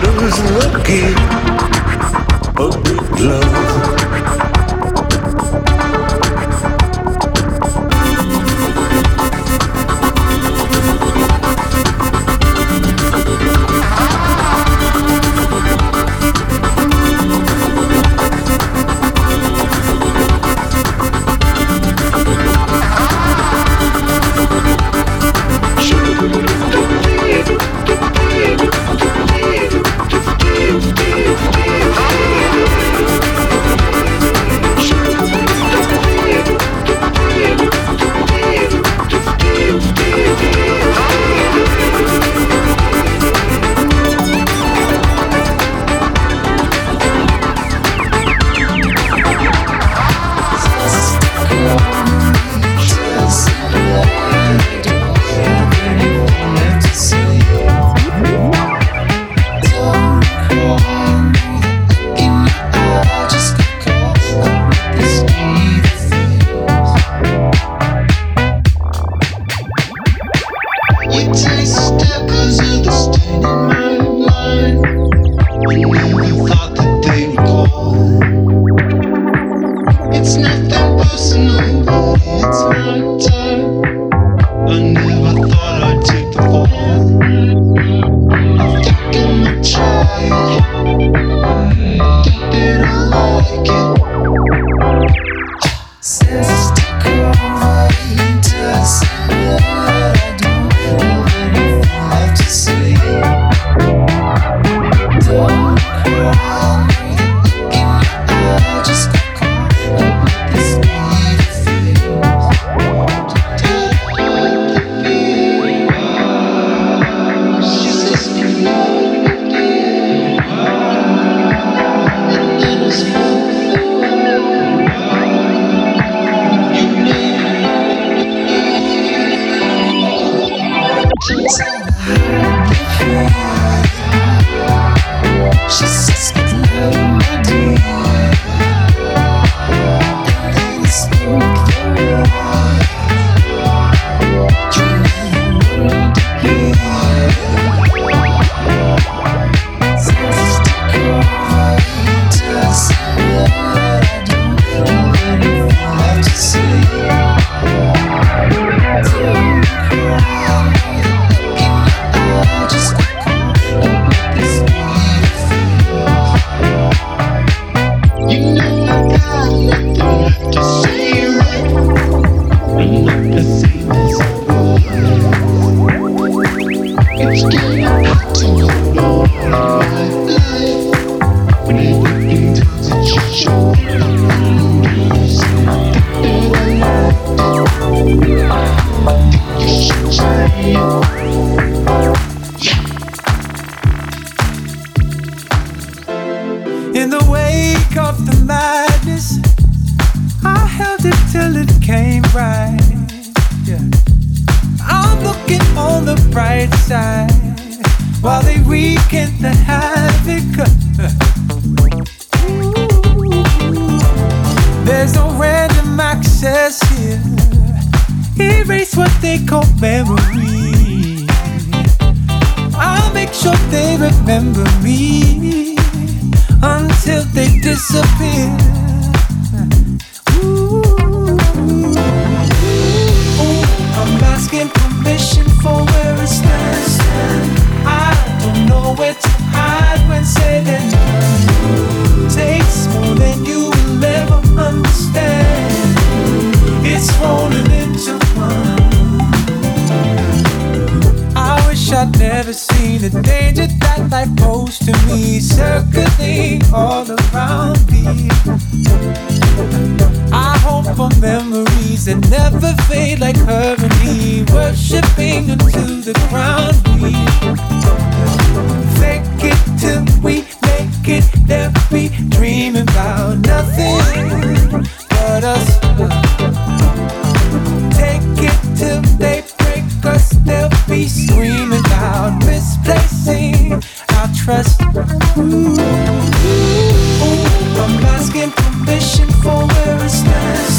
not give a big love. me until they disappear. Ooh, I'm asking permission for where. I don't know where to hide when. Takes more than you will ever understand. It's into I'd never seen the danger that life posed to me, circling all around me. I hope for memories that never fade like her and me, worshipping until the ground we fake it till we make it. There we dreaming about nothing but us. Take it till they break us, they'll be screaming trust. Ooh, ooh. I'm asking permission for where it stands.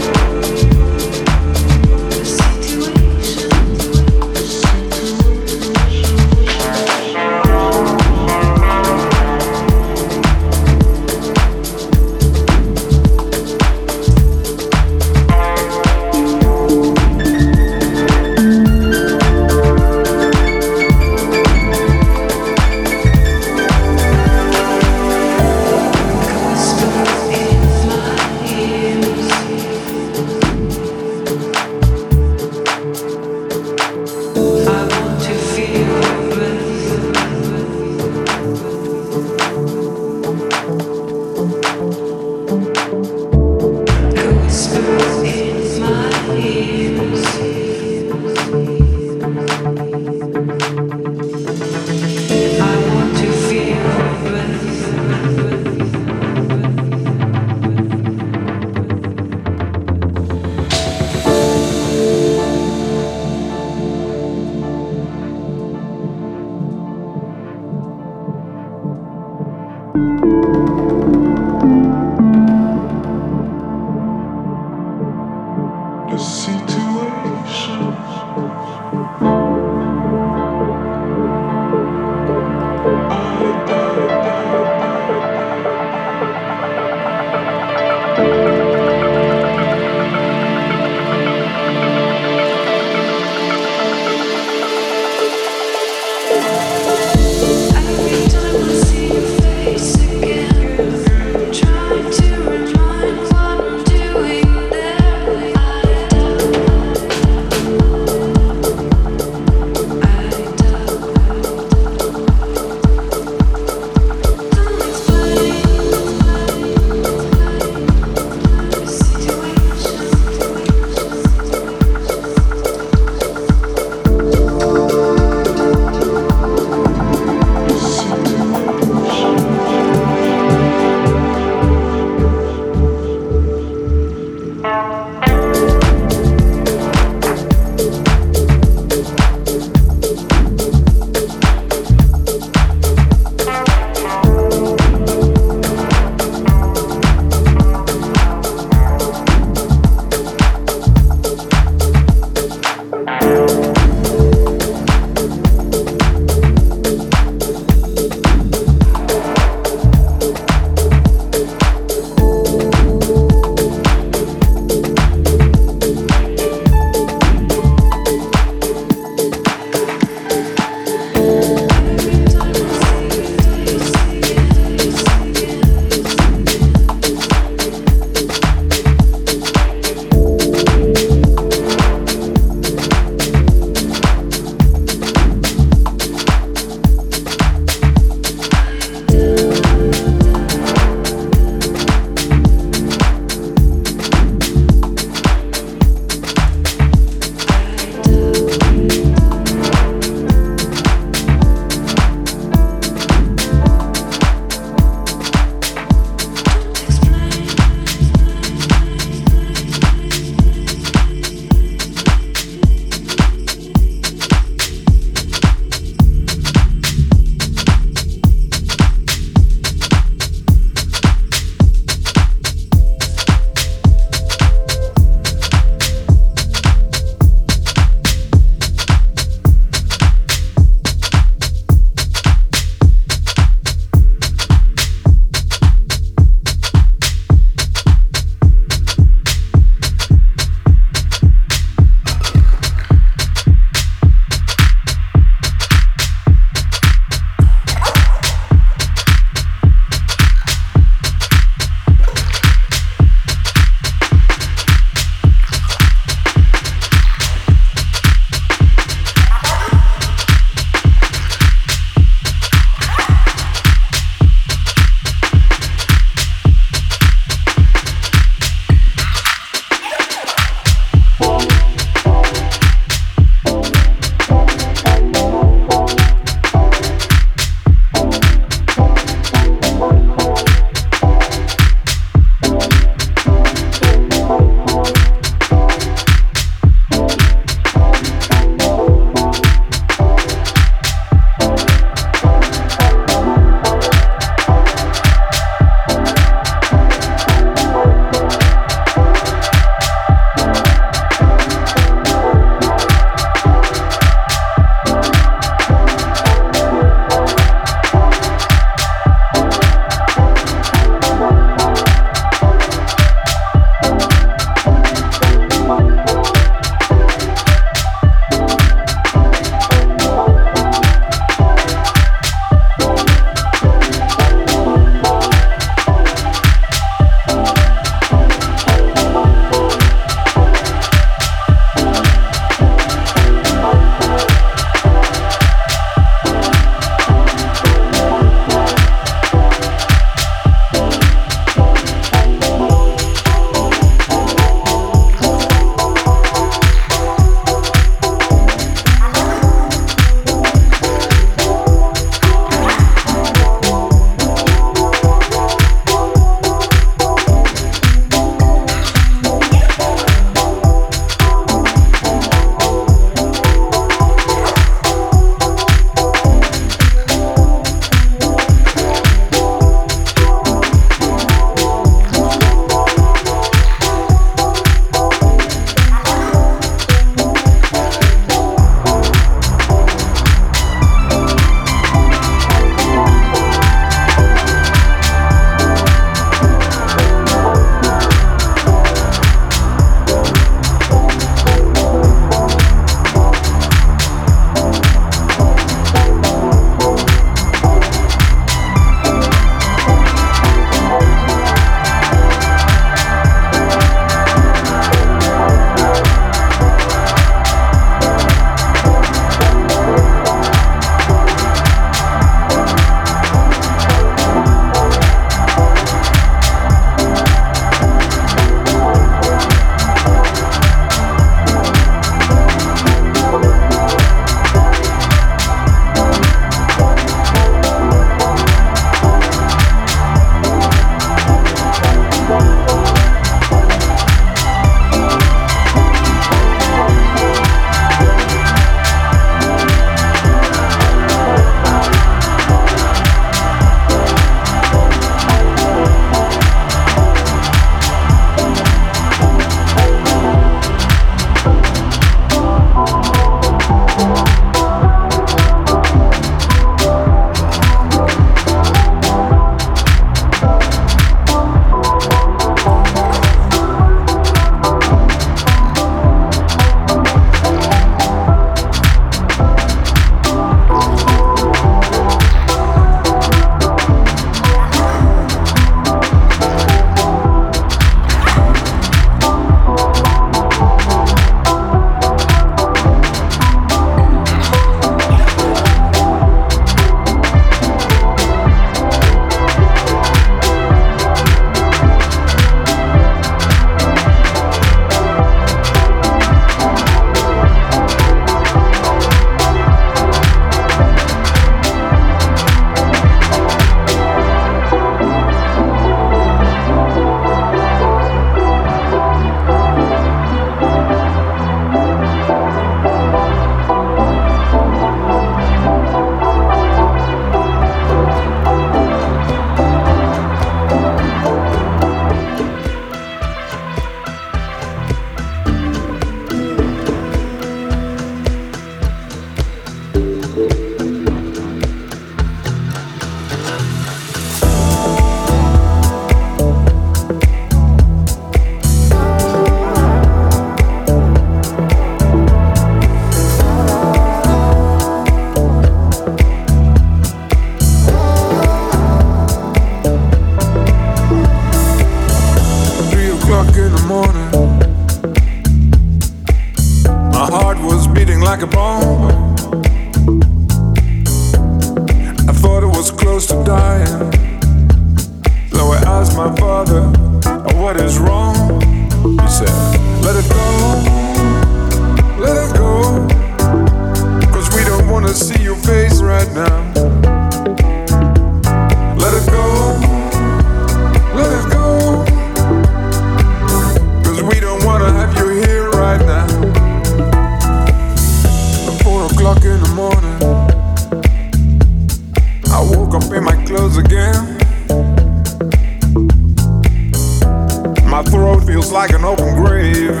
My throat feels like an open grave.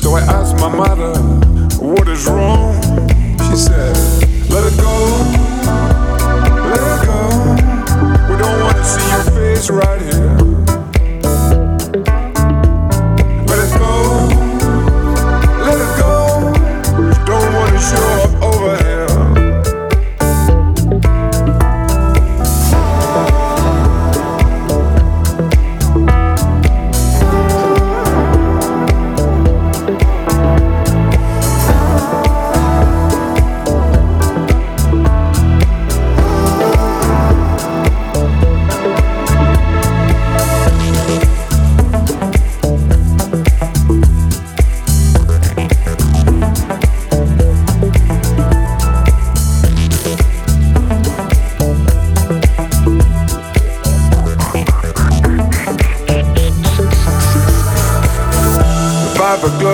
So I asked my mother, What is wrong? She said, Let it go, let it go. We don't want to see your face right here.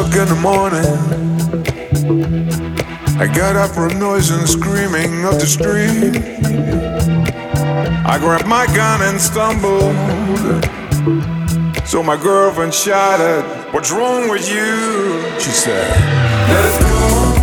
O'clock in the morning. I got up from noise and screaming up the street. I grabbed my gun and stumbled. So my girlfriend shouted, What's wrong with you? She said, Let it go.